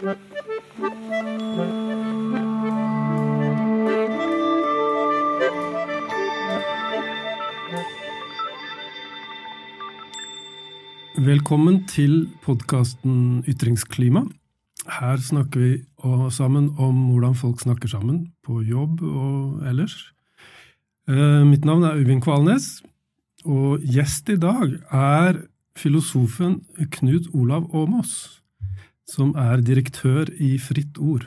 Velkommen til podkasten Ytringsklima. Her snakker vi sammen om hvordan folk snakker sammen, på jobb og ellers. Eh, mitt navn er Øyvind Kvalnes, og gjest i dag er filosofen Knut Olav Åmås, som er direktør i Fritt Ord.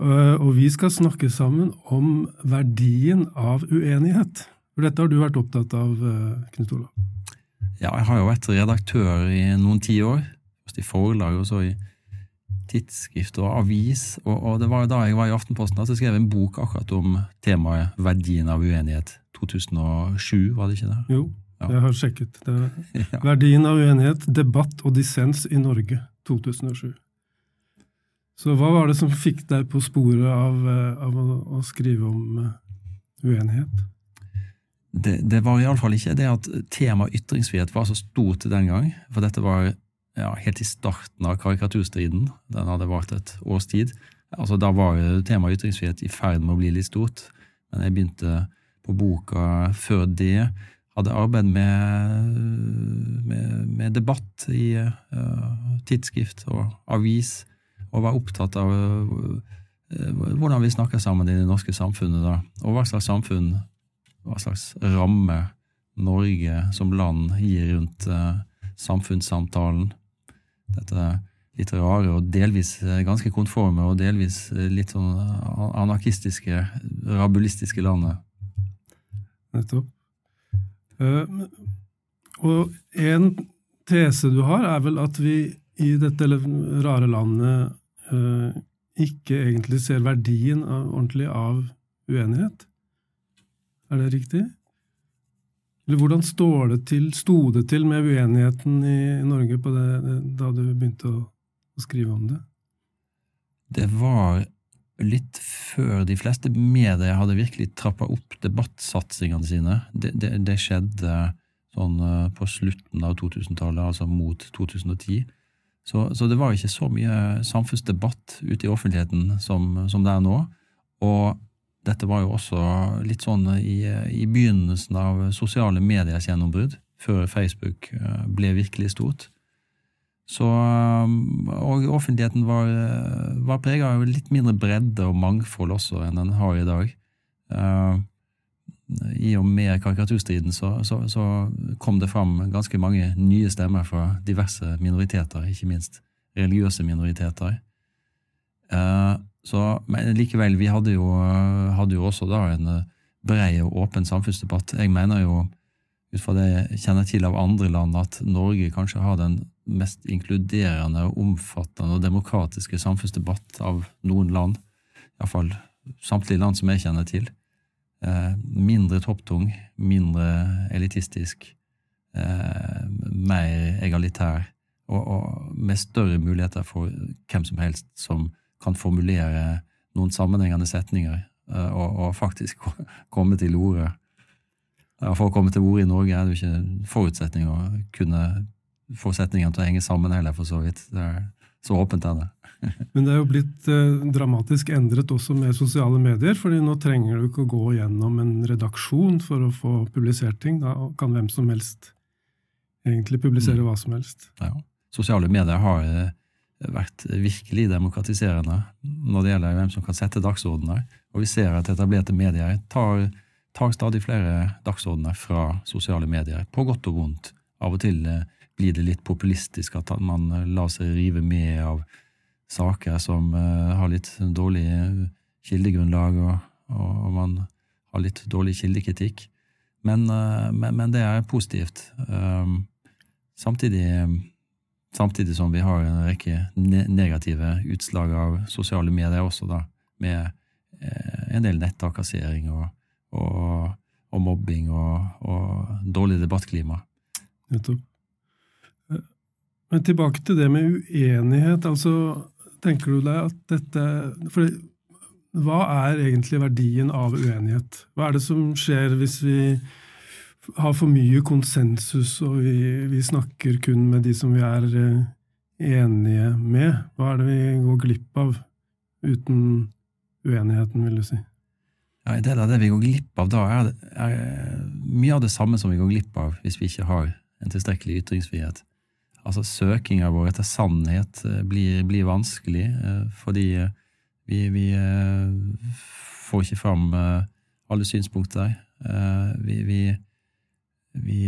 Eh, og vi skal snakke sammen om verdien av uenighet. For dette har du vært opptatt av, eh, Knut Olav? Ja, jeg har jo vært redaktør i noen tiår. Først i forlag, og så i tidsskrift og avis. Og, og, det var jo da jeg var i Aftenposten at jeg skrev en bok akkurat om temaet verdien av uenighet. 2007, var det ikke det? Jo, ja. jeg har sjekket. Det. Verdien av uenighet, debatt og dissens i Norge, 2007. Så hva var det som fikk deg på sporet av, eh, av å, å, skrive om uh, uenighet? Det, det var iallfall ikke det at temaet ytringsfrihet var så stort den gang. For dette var ja, helt i starten av karikaturstriden. Den hadde vart et års tid. Altså, da var temaet ytringsfrihet i ferd med å bli litt stort. Men jeg begynte på boka før det. Hadde arbeid med, med, med debatt i uh, tidsskrift og avis og var opptatt av uh, hvordan vi snakker sammen i det norske samfunnet, da, og hva slags samfunn, hva slags ramme Norge som land gir rundt uh, samfunnssamtalen. Dette litt rare og delvis ganske konforme og delvis litt sånn anarkistiske, rabulistiske landet. Nettopp. Uh, og en tese du har, er vel at vi i dette rare landet uh, ikke egentlig ser verdien av, ordentlig av uenighet. Er det riktig? Eller hvordan står det til, sto det til med uenigheten i Norge på det, da du begynte å, å skrive om det? Det var litt før de fleste medier hadde virkelig trappa opp debattsatsingene sine. Det, det, det skjedde sånn eh, på slutten av 2000-tallet, altså mot 2010. Så, så, det var ikke så mye samfunnsdebatt ute i offentligheten som, som, det er nå. Og dette var jo også litt sånn i, i begynnelsen av sosiale mediers gjennombrudd, før Facebook eh, ble virkelig stort. Så, og offentligheten var, var prega av litt mindre bredde og mangfold også enn den har i dag. Uh, i og med karikaturstriden så, så, så, kom det fram ganske mange nye stemmer fra diverse minoriteter, ikke minst religiøse minoriteter. Uh, så, men likevel, vi hadde jo, hadde jo også da en eh, brei og åpen samfunnsdebatt. Jeg mener jo, ut fra det jeg kjenner til av andre land, at Norge kanskje har den mest inkluderende, omfattende og demokratiske samfunnsdebatt av noen land. Iallfall samtlige land som jeg kjenner til. Eh, mindre topptung, mindre elitistisk, eh, mer egalitær, og, og, med større muligheter for hvem som helst som kan formulere noen sammenhengende setninger, eh, og, og faktisk komme til orde. For å komme til orde i Norge er det jo ikke en forutsetning å kunne få setningene til å henge sammen heller, for så vidt. Det er så åpent er det. Men det er jo blitt eh, dramatisk endret også med sosiale medier, fordi nå trenger du ikke å gå gjennom en redaksjon for å få publisert ting. Da kan hvem som helst egentlig publisere mm. hva som helst. Ja. Sosiale medier har eh, vært virkelig demokratiserende når det gjelder hvem som kan sette dagsordener. Og vi ser at etablerte medier tar, tar stadig flere dagsordener fra sosiale medier, på godt og vondt. Av og til eh, blir det litt populistisk at man lar seg rive med av saker som uh, har litt dårlig kildegrunnlag, og, og, man har litt dårlig kildekritikk. Men, men, men det er positivt. Um, samtidig, samtidig, som vi har en rekke ne negative utslag av sosiale medier også, da, med en del nettakassering og, og, og mobbing og, dårlig debattklima. Nettopp. Men tilbake til det med uenighet. altså Tenker du deg at dette for Hva er egentlig verdien av uenighet? Hva er det som skjer hvis vi har for mye konsensus, og vi, vi snakker kun med de som vi er uh, enige med? Hva er det vi går glipp av uten uenigheten, vil du si? Ja, En del av det vi går glipp av da, er, er mye av det samme som vi går glipp av hvis vi ikke har en tilstrekkelig ytringsfrihet. Altså Søkinga vår etter sannhet eh, blir, blir vanskelig eh, fordi eh, vi, vi får ikke fram alle synspunkter. Vi, vi, vi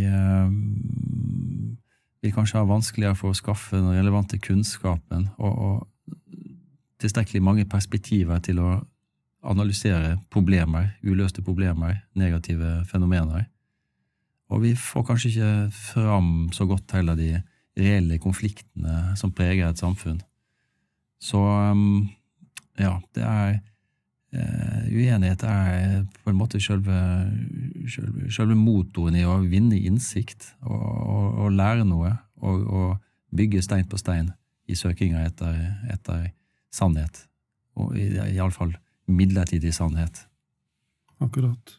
vil kanskje ha vanskeligere for å skaffe den relevante kunnskapen og, og tilstrekkelig mange perspektiver til å analysere problemer, uløste problemer, negative fenomener. Og vi får kanskje ikke fram så godt heller de reelle konfliktene som preger et samfunn. Så um, ja, det er uh, Uenighet er på en måte selve, selve, selve motoren i å vinne innsikt og, og, og lære noe, og, og, bygge stein på stein i søkinga etter, etter sannhet. Og iallfall midlertidig sannhet. Akkurat.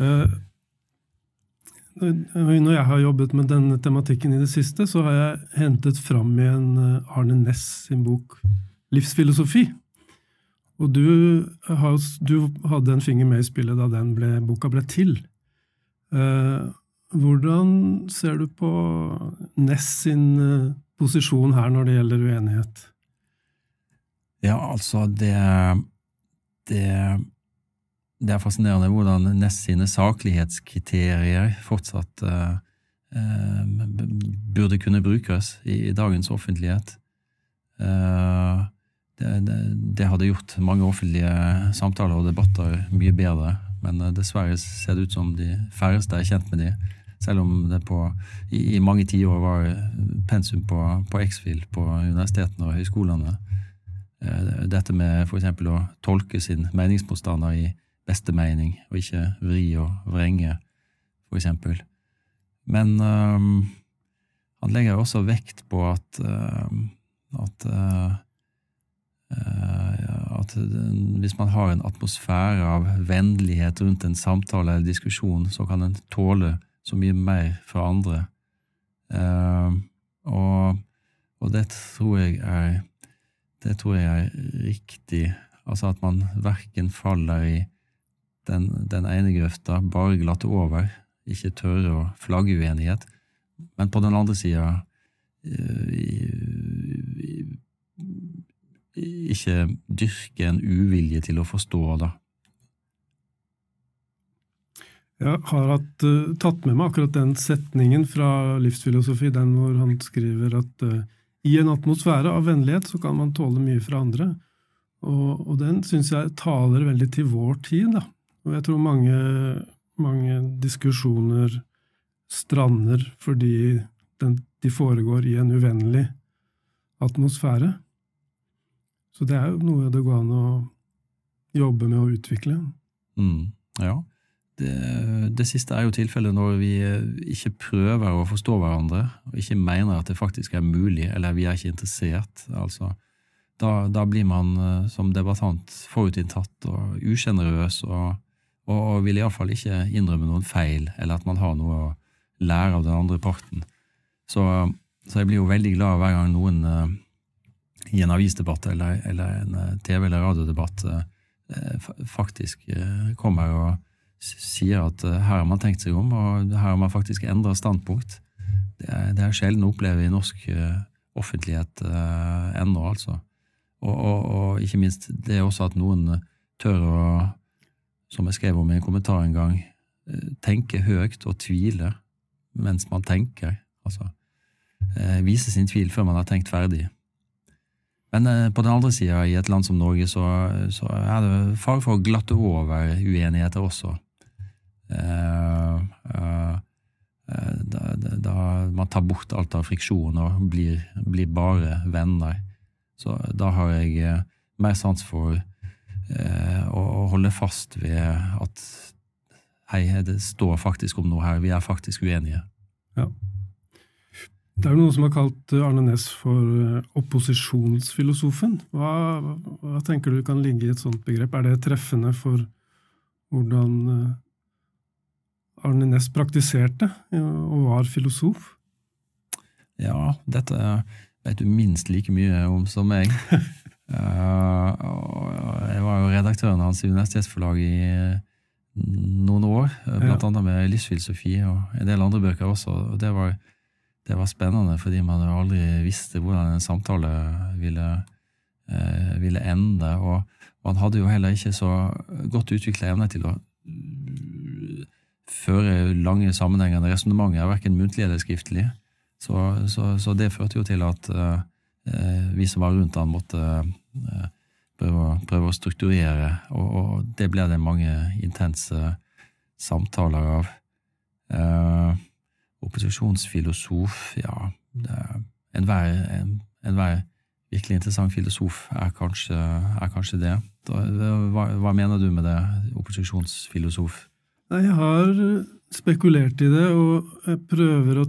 Uh, når jeg har jobbet med denne tematikken i det siste, så har jeg hentet fram igjen eh, Arne Næss sin bok Livsfilosofi. Og du, du, hadde en finger med i spillet da den ble, boka ble til. Eh, hvordan ser du på Næss sin eh, posisjon her når det gjelder uenighet? Ja, altså, det, det det er fascinerende hvordan Ness sine saklighetskriterier fortsatt uh, uh, burde kunne brukes i, i dagens offentlighet. Uh, det, det, det, hadde gjort mange offentlige samtaler og debatter mye bedre, men dessverre ser det ut som de færreste er kjent med de, selv om det på, i, i mange tiår var pensum på, på X-FIL på universitetene og høyskolene. Dette med f.eks. å tolke sin meningsmotstander i beste mening, og ikke vri og vrenge, for eksempel. Men um, han legger også vekt på at, uh, at, uh, at hvis man har en atmosfære av vennlighet rundt en samtale eller diskusjon, så kan en tåle så mye mer fra andre. Uh, og, og, det tror jeg er det tror jeg er riktig. Altså at man verken faller i den, den ene grøfta, bare glatte over, ikke tørre å flagge uenighet, men på den andre sida eh, ikke dyrke en uvilje til å forstå, da. Jeg har hatt, uh, tatt med meg akkurat den setningen fra livsfilosofi, den hvor han skriver at uh, i en atmosfære av vennlighet så kan man tåle mye fra andre. Og, og den syns jeg taler veldig til vår tid. da. Og jeg tror mange, mange diskusjoner strander fordi den, de foregår i en uvennlig atmosfære. Så det er jo noe det går an å jobbe med å utvikle. Mm, ja. Det, det, siste er jo tilfellet når vi ikke prøver å forstå hverandre, og ikke mener at det faktisk er mulig, eller vi er ikke interessert. altså da, da blir man eh, som debattant forutinntatt og usjenerøs og og vil iallfall ikke innrømme noen feil, eller at man har noe å lære av den andre parten. Så, så jeg blir jo veldig glad hver gang noen uh, i en avisdebatt eller, eller en uh, TV- eller radiodebatt uh, faktisk kommer og sier at her har man tenkt seg om, og her har man faktisk endra standpunkt. Det er, det er sjelden å oppleve i norsk offentlighet ennå, altså. Og, og, og, ikke minst det er også at noen tør å som jeg skrev om i en kommentar en gang, eh, tenke høyt og tvile mens man tenker. Altså eh, vise sin tvil før man har tenkt ferdig. Men eh, på den andre sida, i et land som Norge, så, så er det fare for å glatte over uenigheter også. Da, da, man tar bort alt av friksjon og blir, blir bare venner. Så da har jeg mer sans for og holde fast ved at hei, det står faktisk om noe her, vi er faktisk uenige. Ja. Det er jo noen som har kalt Arne Næss for eh, opposisjonsfilosofen. Hva, hva, tenker du kan ligge i et sånt begrep? Er det treffende for hvordan eh, Arne Næss praktiserte og var filosof? Ja, dette vet du minst like mye om som meg. jeg redaktøren hans i Universitetsforlaget i noen år, blant ja. med livsfilosofi og en del andre bøker også. og det var, det var spennende, fordi man aldri visste hvordan en samtale ville, eh, ville ende. og man hadde jo heller ikke så godt utvikla evne til å føre lange, sammenhengende resonnementer, verken muntlig eller skriftlig. Så, så, så, det førte jo til at eh, vi som var rundt han, måtte uh, prøve, prøve, å strukturere, og, og, det blir det mange intense samtaler av. Eh, opposisjonsfilosof, ja Enhver en, en virkelig interessant filosof er kanskje, er kanskje det. Hva, hva, mener du med det, opposisjonsfilosof? Jeg har spekulert i det, og jeg prøver å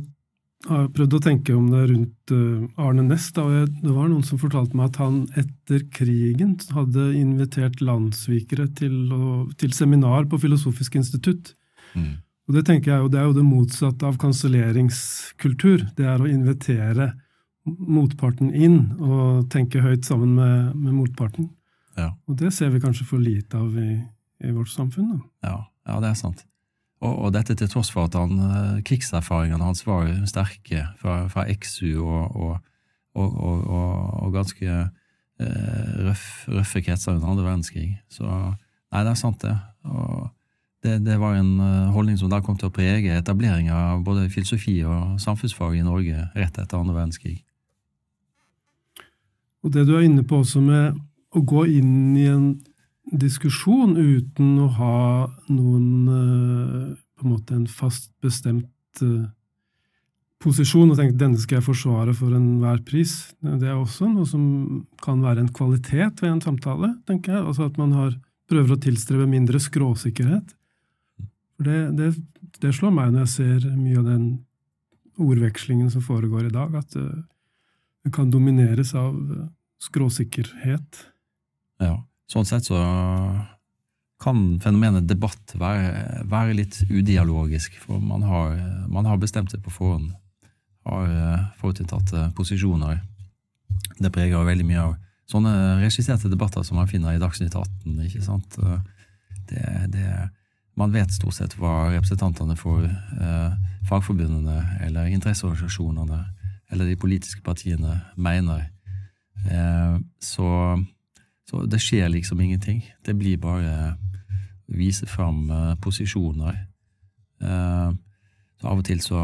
har prøvd å tenke om det rundt eh, Arne Næss. Det var noen som fortalte meg at han etter krigen hadde invitert landssvikere til, til seminar på Filosofisk institutt. Mm. Og Det tenker jeg jo, det er jo det motsatte av kanselleringskultur. Det er å invitere motparten inn og tenke høyt sammen med, med motparten. Ja. Og det ser vi kanskje for lite av i, i vårt samfunn. Da. Ja. ja, det er sant. Og, og, dette til tross for at han, eh, krigserfaringene hans var sterke fra, fra XU og, og, og ganske eh, røff, røffe kretser under andre verdenskrig. Så nei, det er sant, det. Og det, det var en eh, holdning som da kom til å prege etableringa av både filosofi og samfunnsfag i Norge rett etter andre verdenskrig. Og det du er inne på også med å gå inn i en diskusjon uten å ha noen eh, på en måte en fast bestemt eh, posisjon og tenke denne skal jeg forsvare for enhver pris. Det er også noe som kan være en kvalitet ved en samtale, tenker jeg. Altså at man har, prøver å tilstrebe mindre skråsikkerhet. For det, det, det, slår meg når jeg ser mye av den ordvekslingen som foregår i dag, at uh, det kan domineres av skråsikkerhet. Ja. Sånn sett så kan fenomenet debatt være, være litt udialogisk, for man har, man har, bestemt seg på forhånd. Har eh, forutinntatte posisjoner. Det preger veldig mye av sånne regisserte debatter som man finner i Dagsnytt 18. ikke sant? Det, det, man vet stort sett hva representantene for eh, fagforbundene eller interesseorganisasjonene eller de politiske partiene mener. Eh, så så det skjer liksom ingenting. Det blir bare vise fram uh, posisjoner. Uh, så Av og til så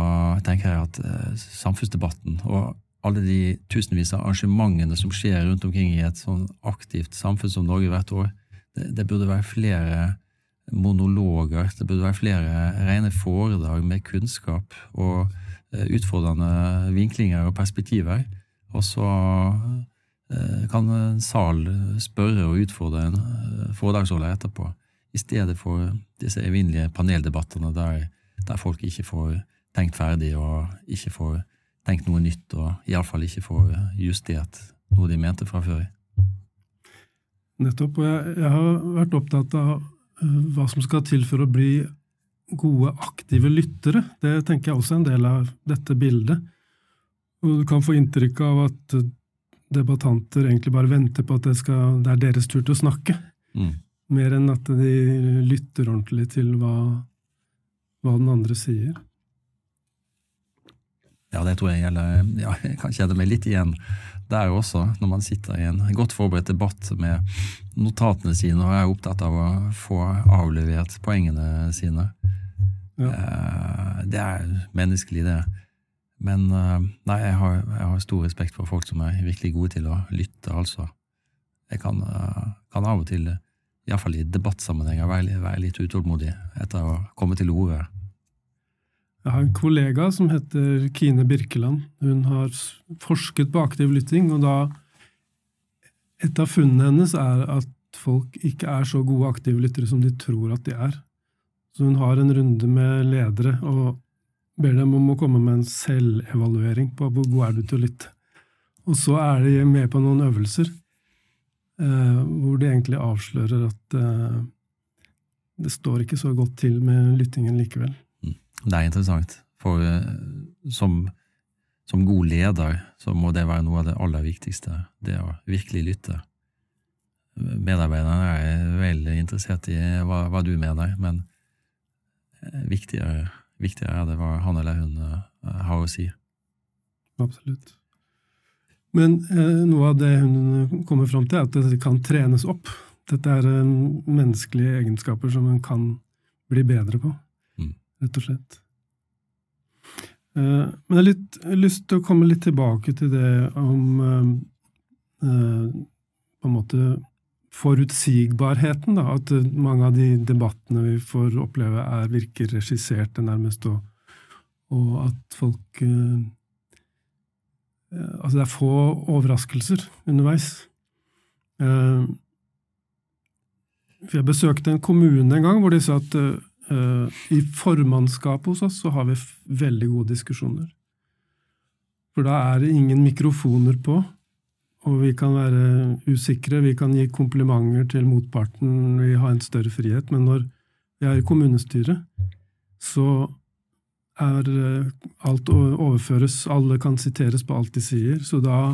tenker jeg at uh, samfunnsdebatten og alle de tusenvis av arrangementene som skjer rundt omkring i et sånn aktivt samfunn som Norge hvert år, det, det burde være flere monologer, det burde være flere rene foredrag med kunnskap og utfordrende vinklinger og perspektiver. Og så kan en sal spørre og utfordre en eh, foredragsholder etterpå, i stedet for disse evinnelige paneldebattene der, der, folk ikke får tenkt ferdig og ikke får tenkt noe nytt, og iallfall ikke får justert noe de mente fra før. Nettopp. Og jeg, jeg har vært opptatt av eh, hva som skal til for å bli gode, aktive lyttere. Det tenker jeg også er en del av dette bildet. Og du kan få inntrykk av at debattanter egentlig bare venter på at det, skal, det er deres tur til å snakke. Mm. Mer enn at de lytter ordentlig til hva, hva, den andre sier. Ja, det tror jeg gjelder ja, Jeg kan kjenne meg litt igjen der også, når man sitter i en godt forberedt debatt med notatene sine og er opptatt av å få avlevert poengene sine. Ja. Eh, det er menneskelig, det. Men eh, nei, jeg har, jeg har, stor respekt for folk som er virkelig gode til å lytte, altså. Jeg kan, eh, kan av og til, iallfall i debattsammenhenger, være, være litt utålmodig etter å komme til orde. Jeg har en kollega som heter Kine Birkeland. Hun har forsket på aktiv lytting, og da Et av funnene hennes er at folk ikke er så gode aktive lyttere som de tror at de er. Så hun har en runde med ledere og ber dem om å komme med en selvevaluering på hvor god er du til å lytte. Og så er de med på noen øvelser eh, hvor de egentlig avslører at eh, det står ikke så godt til med lyttingen likevel. Mm. Det er interessant, for eh, som, som god leder så må det være noe av det aller viktigste, det å virkelig lytte. Medarbeiderne er veldig interessert i hva, hva du mener, men eh, viktigere, viktigere, er det hva han eller hun uh, har å si. Absolutt. Men eh, noe av det hun kommer fram til, er at det kan trenes opp. Dette er eh, menneskelige egenskaper som en kan bli bedre på, mm. rett og slett. Eh, men jeg har litt lyst til å komme litt tilbake til det om eh, eh, på en måte forutsigbarheten. Da, at mange av de debattene vi får oppleve, er, virker regisserte nærmest, og, og at folk eh, Altså det er få overraskelser underveis. Eh, jeg besøkte en kommune en gang hvor de sa at uh, i formannskapet hos oss så har vi veldig gode diskusjoner. For da er det ingen mikrofoner på, og vi kan være usikre, vi kan gi komplimenter til motparten, vi har en større frihet. Men når vi er i kommunestyret, så er eh, alt overføres, alle kan siteres på alt de sier. Så da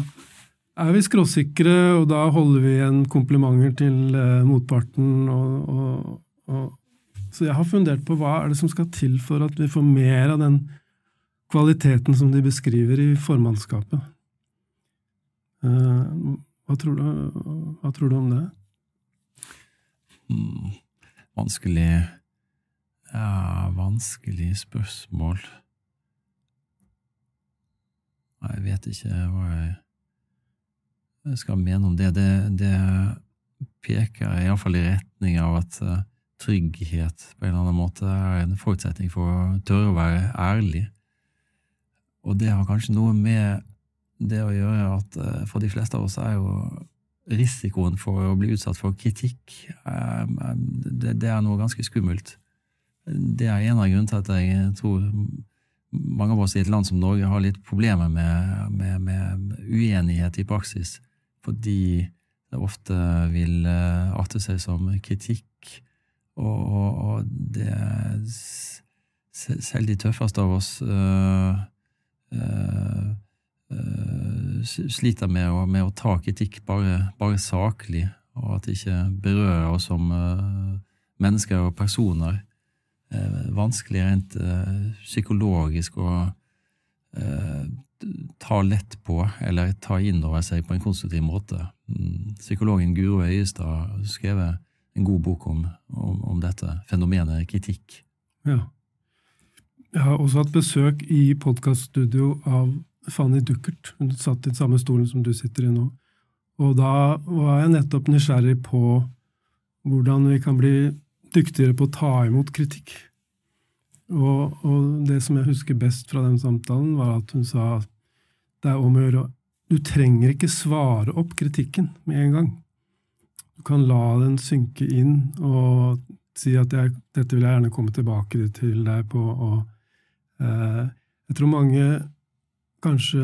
er vi skråsikre, og da holder vi igjen komplimenter til eh, motparten. Og, og, og, så jeg har fundert på hva er det som skal til for at vi får mer av den kvaliteten som de beskriver i formannskapet. Uh, hva, tror du, hva, tror du, om det? Mm, vanskelig Ja, vanskelig spørsmål. Jeg vet ikke hva jeg skal mene om det. Det, det peker iallfall i retning av at uh, trygghet på en eller annen måte er en forutsetning for å tørre å være ærlig. Og det har kanskje noe med det å gjøre at eh, for de fleste av oss er jo risikoen for å bli utsatt for kritikk eh, eh, det, er noe ganske skummelt. Det er en av grunnene til at jeg tror mange av oss i et land som Norge har litt problemer med, med, med uenighet i praksis, fordi det ofte vil arte seg som kritikk, og, og, og det Selv de tøffeste av oss øh, øh, sliter med å, med å, ta kritikk bare, bare, saklig, og at det ikke berører oss som uh, mennesker og personer. Uh, vanskelig rent psykologisk å ta lett på, eller ta inn over seg på en konstruktiv måte. Mm. Psykologen Guro Øyestad har skrevet en god bok om, om, om dette fenomenet kritikk. Ja. Jeg har også hatt besøk i podkaststudio av Fanny Duckert. Hun satt i den samme stolen som du sitter i nå. Og da var jeg nettopp nysgjerrig på hvordan vi kan bli dyktigere på å ta imot kritikk. Og, og det som jeg husker best fra den samtalen, var at hun sa at det er om å gjøre Du trenger ikke svare opp kritikken med en gang. Du kan la den synke inn og si at jeg, dette vil jeg gjerne komme tilbake til deg på. Og, eh, jeg tror mange kanskje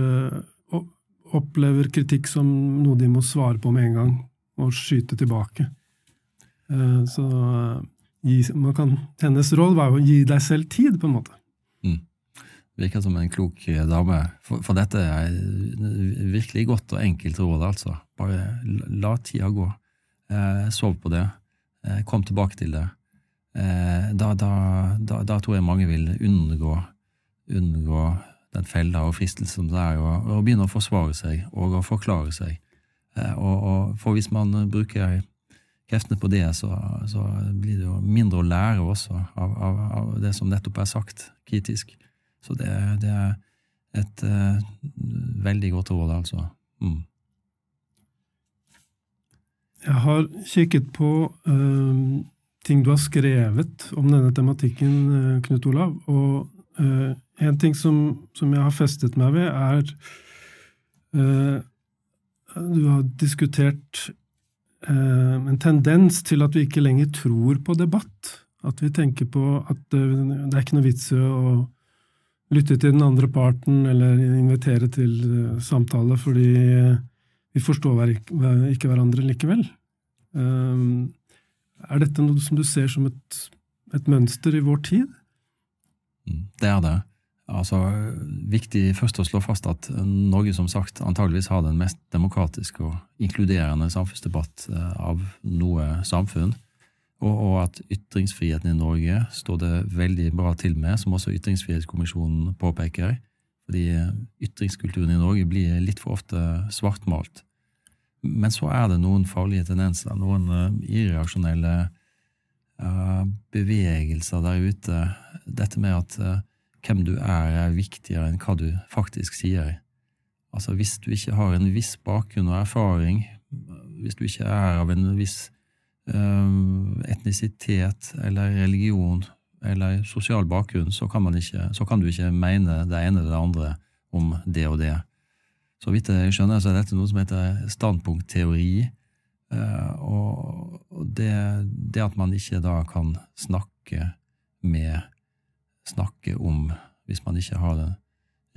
opplever kritikk som noe de må svare på med en gang, og skyte tilbake. Eh, så man kan, hennes råd var jo å gi deg selv tid, på en måte. Mm. Virker som en klok eh, dame. For, for, dette er virkelig godt og enkelt råd, altså. Bare la tida gå. Eh, sov på det. Eh, kom tilbake til det. Eh, da, da, da, da, tror jeg mange vil unngå, unngå den fella og fristelsen det er å, å, begynne å forsvare seg og å forklare seg. Eh, og, og, for hvis man bruker kreftene på det, så, så, blir det jo mindre å lære også av, av, av det som nettopp er sagt kritisk. Så det, det er et uh, veldig godt råd, altså. Mm. Jeg har kikket på uh, ting du har skrevet om denne tematikken, Knut Olav. og Uh, en ting som, som, jeg har festet meg ved, er uh, Du har diskutert uh, en tendens til at vi ikke lenger tror på debatt. At vi tenker på at det er ikke noe vits i å lytte til den andre parten eller invitere til samtale, fordi vi forstår ikke hverandre likevel. Er dette noe som du ser som et, et mønster i vår tid? Mm, det er det. Altså, Viktig først å slå fast at Norge som sagt antageligvis har den mest demokratiske og inkluderende samfunnsdebatt eh, av noe samfunn, og, og at ytringsfriheten i Norge står det veldig bra til med, som også Ytringsfrihetskommisjonen påpeker. Fordi ytringskulturen i Norge blir litt for ofte svartmalt. Men så er det noen farlige tendenser, noen uh, irreaksjonelle uh, bevegelser der ute. Dette med at hvem du er, er viktigere enn hva du faktisk sier. Altså, hvis du ikke har en viss bakgrunn og erfaring, hvis du ikke er av en viss etnisitet eller religion eller sosial bakgrunn, så kan, ikke, så kan, du ikke mene det ene eller det andre om det og det. Så vidt jeg skjønner, så er dette noe som heter standpunktteori. Eh, og det, det at man ikke da kan snakke med Snakke om, hvis man ikke har den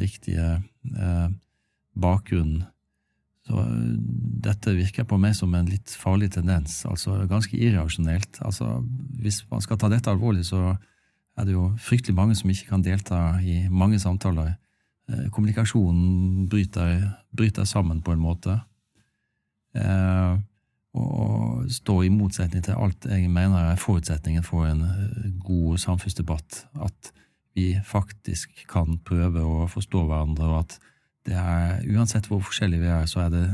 riktige eh, bakgrunnen. Så eh, dette virker på meg som en litt farlig tendens, altså ganske irreaksjonelt. Altså, hvis man skal ta dette alvorlig, så er det jo fryktelig mange som ikke kan delta i mange samtaler Eh, kommunikasjonen bryter, bryter, sammen på en måte. Eh, og står i motsetning til alt jeg mener er forutsetningen for en eh, god samfunnsdebatt. At vi faktisk kan prøve å forstå hverandre, og at det er, uansett hvor forskjellige vi er, så er det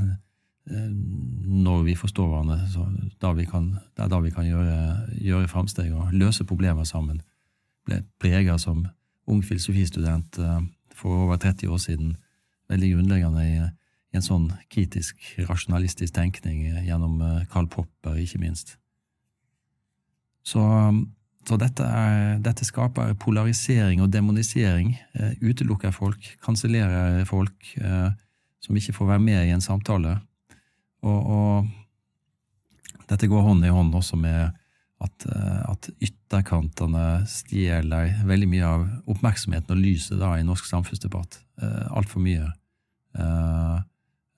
når vi forstår hverandre, så da vi kan, det er da vi kan gjøre, gjøre framsteg og løse problemer sammen. Ble prega som ung filosofistudent for over 30 år siden veldig grunnleggende i, i en sånn kritisk, rasjonalistisk tenkning gjennom eh, Karl Popper, ikke minst. Så, så dette, er, dette, skaper polarisering og demonisering. Eh, utelukker folk, kansellerer folk eh, som ikke får være med i en samtale. Og, og dette går hånd i hånd også med at, eh, at ytterkantene stjeler veldig mye av oppmerksomheten og lyset da i norsk samfunnsdebatt. Uh, Altfor mye. Uh,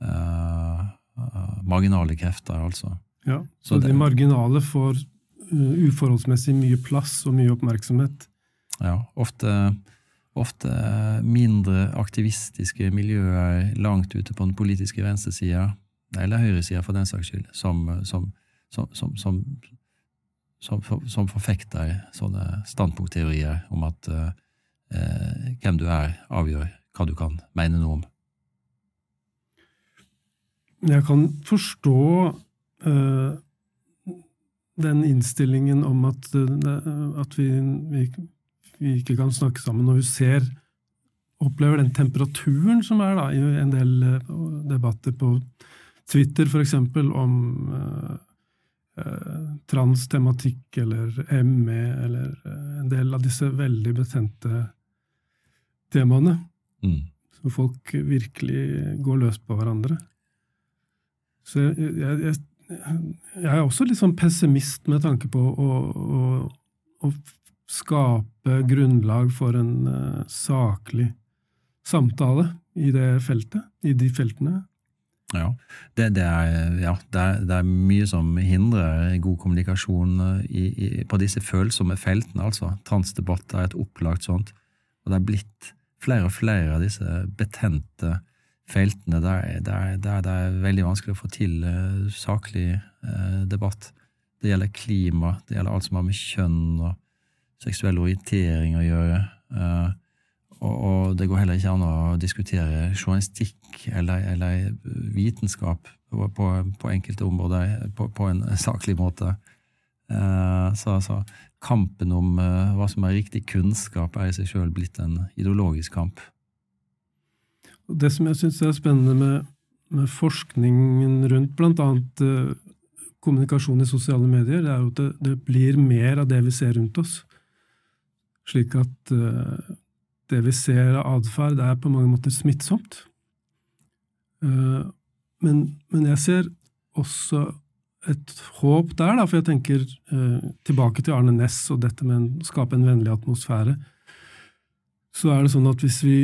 uh, marginale krefter, altså. Ja, så, så de marginale får uforholdsmessig mye plass og mye oppmerksomhet. Ja, ofte, ofte mindre aktivistiske miljøer langt ute på den politiske venstresida, eller høyresida for den saks skyld, som, som, som, som som, som forfekter sånne standpunktteorier om at eh, eh, hvem du er, avgjør hva du kan mene noe om. Jeg kan forstå uh, den innstillingen om at, uh, at vi, vi, vi, ikke kan snakke sammen, når vi ser opplever den temperaturen som er da, i en del uh, debatter på Twitter, eksempel, om transtematikk eller ME eller en del av disse veldig betente temaene. Mm. Så folk virkelig går løs på hverandre. Så jeg, jeg, jeg, er også litt sånn pessimist med tanke på å, å, å skape grunnlag for en uh, saklig samtale i det feltet, i de feltene. Ja, det, det, er, ja det, er, det, er, mye som hindrer god kommunikasjon eh, i, i, på disse følsomme feltene. altså. Transdebatt er et opplagt sånt. Og det er blitt flere og flere av disse betente feltene der, der, der det er veldig vanskelig å få til uh, saklig uh, debatt. Det gjelder klima, det gjelder alt som har med kjønn og seksuell orientering å gjøre. Uh, og, og, det går heller ikke an å diskutere journalistikk eller, eller vitenskap på, på, på, enkelte områder på, på en saklig måte. Så, så, kampen om hva som er riktig kunnskap, er i seg sjøl blitt en ideologisk kamp. Det som jeg syns er spennende med, med, forskningen rundt bl.a. Uh, eh, kommunikasjon i sosiale medier, det er jo at det, det, blir mer av det vi ser rundt oss. Slik at uh, det vi ser av atferd, er på mange måter smittsomt. Eh, men, men, jeg ser også et håp der, da, for jeg tenker tilbake til Arne Næss og dette med å skape en vennlig atmosfære. Så er det sånn at hvis vi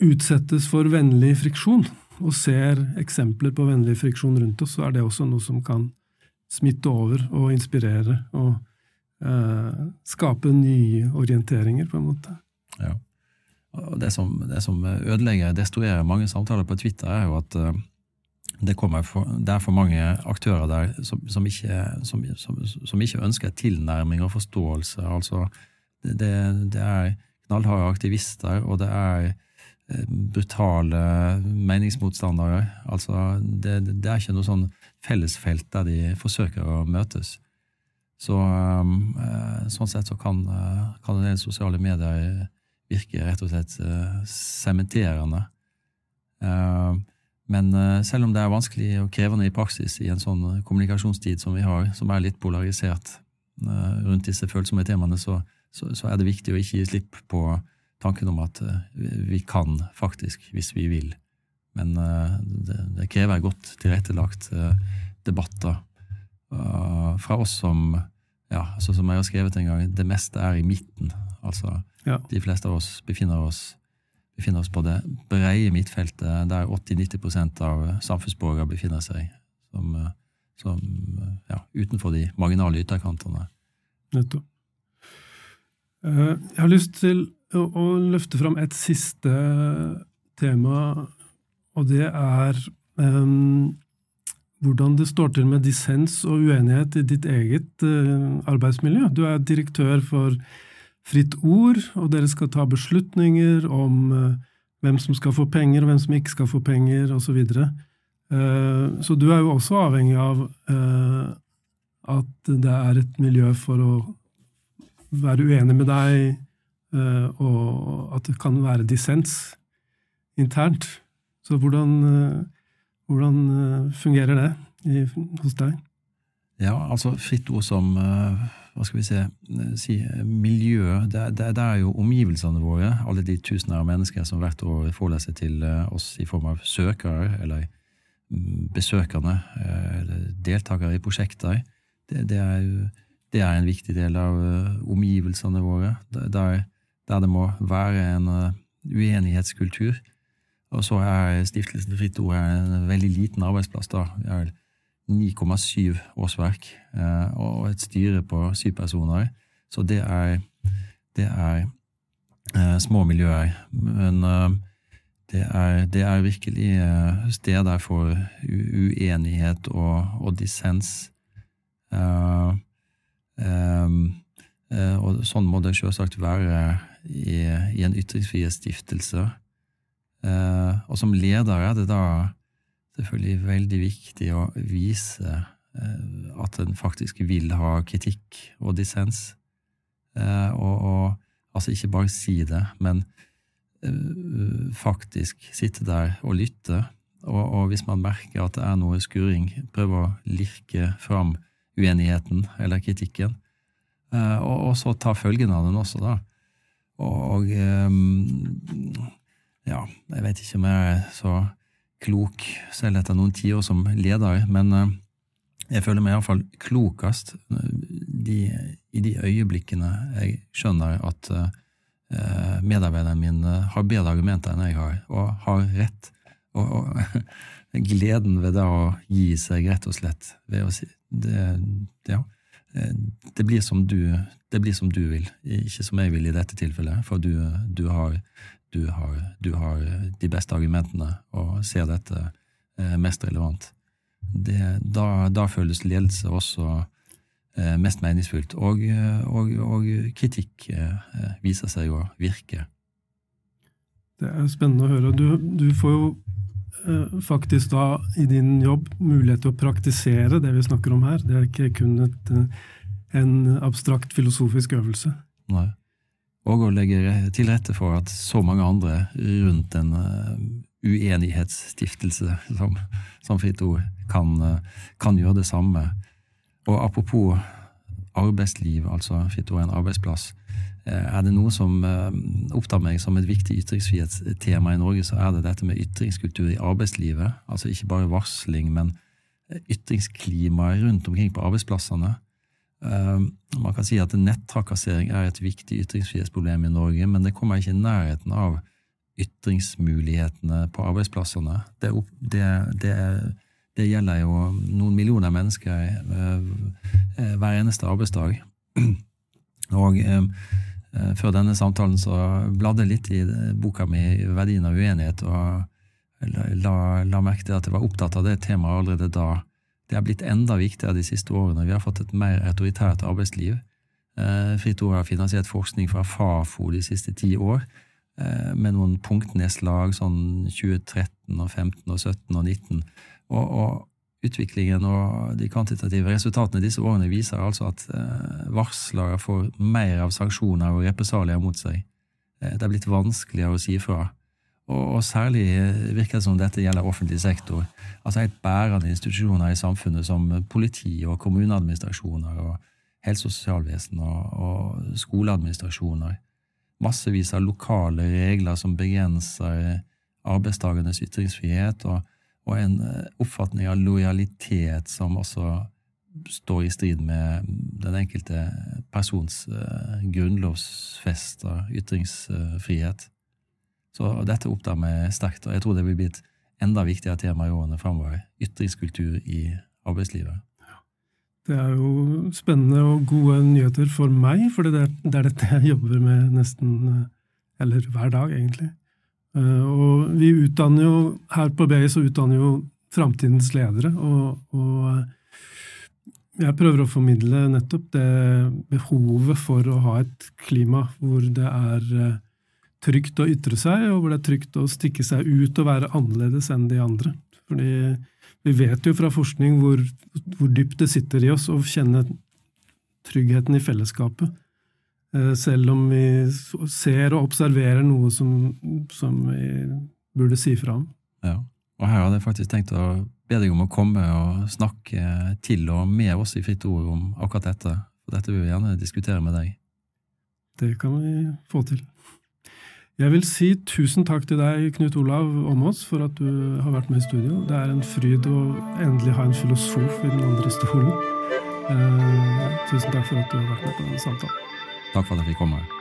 utsettes for vennlig friksjon, og ser eksempler på vennlig friksjon rundt oss, så er det også noe som kan smitte over og inspirere og eh, skape nye orienteringer, på en måte. Ja. og det, som, det som ødelegger, destruerer mange samtaler på Twitter, er jo at uh, det, for, det, er for mange aktører der som, som, ikke, som, ikke, ønsker tilnærming og forståelse. Altså, det, det er knallharde aktivister, og det er eh, brutale meningsmotstandere. Altså, det, det, er ikke noe sånn fellesfelt der de forsøker å møtes. Så øh, Sånn sett så kan, kan en del sosiale medier virke rett og slett sementerende. Uh, men selv om det er vanskelig og krevende i praksis i en sånn kommunikasjonstid som vi har, som er litt polarisert rundt disse følsomme temaene, så, så, så, er det viktig å ikke gi slipp på tanken om at vi kan faktisk, hvis vi vil. Men det, det, krever godt tilrettelagt debatter fra oss som ja, altså som jeg har skrevet en gang, det meste er i midten. Altså, ja. De fleste av oss befinner oss, befinner oss på det brede midtfeltet, der 80-90% av samfunnsborgere befinner seg, som, som ja, utenfor de marginale ytterkantene. Nettopp. Eh, jeg har lyst til å løfte fram et siste tema, og det er um, hvordan det står til med dissens og uenighet i ditt eget uh, arbeidsmiljø. Du er direktør for Fritt Ord, og dere skal ta beslutninger om uh, hvem som skal få penger, og hvem som ikke skal få penger, osv. Så, videre. uh, så du er jo også avhengig av at det er et miljø for å være uenig med deg, og at det kan være dissens internt. Så hvordan hvordan eh, fungerer det i, hos deg? Ja, altså fritt ord som eh, hva skal vi se, eh, si, miljø, det, det, det, er jo omgivelsene våre, alle de tusener av mennesker som hvert år foreleser til oss i form av søkere eller mm, besøkende, eller deltakere i prosjekter. Det, det, er det er en viktig del av omgivelsene våre, der, der det må være en uenighetskultur og så er Stiftelsen Fritt Ord en veldig liten arbeidsplass. da. Vi har 9,7 årsverk eh, og et styre på syv personer. Så det er, det er eh, små miljøer. Men eh, det, er, det, er, virkelig steder for uenighet og, og dissens. og sånn må det selvsagt være i, i en ytringsfrihetsstiftelse. Eh, og som leder er det da selvfølgelig veldig viktig å vise eh, at en faktisk vil ha kritikk og dissens. Eh, og, og, altså ikke bare si det, men faktisk sitte der og lytte. Og, og, hvis man merker at det er noe skuring, prøve å lirke fram uenigheten eller kritikken. Og, og, så ta følgen av den også, da. Og, og ja, jeg vet ikke om jeg er så klok selv etter noen tiår som leder, men eh, jeg føler meg iallfall klokest eh, de, i de øyeblikkene jeg skjønner at uh, medarbeideren min har bedre argumenter enn jeg har, og har rett. Og, og gleden ved det å gi seg, rett og slett, ved å si det, ja, det blir, du, det blir som du vil, ikke som jeg vil i dette tilfellet, for du, du har du har, har, de beste argumentene og ser dette eh, mest relevant. Det, da, da, føles ledelse også eh, mest meningsfullt, og, og, og kritikk eh, viser seg å virke. Det er spennende å høre. Du, får jo eh, faktisk da i din jobb mulighet til å praktisere det vi snakker om her. Det er ikke kun et, eh, en abstrakt filosofisk øvelse. Nei og å legge til rette for at så mange andre rundt en uh, uenighetsstiftelse som, som Fritt Ord kan, kan, gjøre det samme. Og apropos arbeidsliv, altså Fritt Ord er en arbeidsplass. Uh, er det noe som opptar meg som et viktig ytringsfrihetstema i Norge, så er det dette med ytringskultur i arbeidslivet. Altså ikke bare varsling, men ytringsklimaet rundt omkring på arbeidsplassene. Man kan si at nettrakassering er et viktig ytringsfrihetsproblem i Norge, men det kommer ikke i nærheten av ytringsmulighetene på arbeidsplassene. Det, det, det, det gjelder jo noen millioner mennesker eh, eh, hver eneste arbeidsdag. Og Eh, før denne samtalen så bladde jeg litt i boka mi 'Verdien av uenighet', og la, la merke til at jeg var opptatt av det temaet allerede da. Det har blitt enda viktigere de siste årene. Vi har fått et mer autoritært arbeidsliv. Eh, Fritt Ord har finansiert forskning fra Fafo de siste ti år, eh, med noen punktnedslag sånn 2013 og 15 og 17 og 19. Og, og utviklingen og de kvantitative resultatene disse årene viser altså at eh, varslere får mer av sanksjoner og represalier mot seg. Eh, det er blitt vanskeligere å si fra. Og, særlig virker det som dette gjelder offentlig sektor. Altså helt bærende institusjoner i samfunnet som politi og kommuneadministrasjoner og helse- og sosialvesen og, og skoleadministrasjoner. Massevis av lokale regler som begrenser arbeidstakernes ytringsfrihet. og og en eh, oppfatning av lojalitet som også står i strid med den enkelte persons uh, grunnlovsfesta ytringsfrihet. Så dette opptar meg sterkt, og jeg tror det vil bli et enda viktigere tema i årene framover. Ytringskultur i arbeidslivet. Det er jo spennende og gode nyheter for meg, for det er dette jeg jobber med nesten eh, eller hver dag, egentlig. Eh, og vi utdanner jo, her på BI så utdanner jo framtidens ledere, og, og, eh, jeg prøver å formidle nettopp det behovet for å ha et klima hvor det er eh, trygt å ytre seg, og hvor det er trygt å stikke seg ut og være annerledes enn de andre. Fordi vi vet jo fra forskning hvor, hvor dypt det sitter i oss å kjenne tryggheten i fellesskapet. Eh, selv om vi ser og observerer noe som, som vi burde si fra om. Ja, og her hadde jeg faktisk tenkt å be deg om å komme og snakke til og med oss i Fritt Ord om akkurat dette. For dette vil vi gjerne diskutere med deg. Det kan vi få til. Jeg vil si tusen takk til deg, Knut Olav Åmås, for at du har vært med i studio. Det er en fryd å endelig ha en filosof i den andre stolen. Eh, tusen takk for at du har vært med på denne samtalen. Takk for at jeg fikk.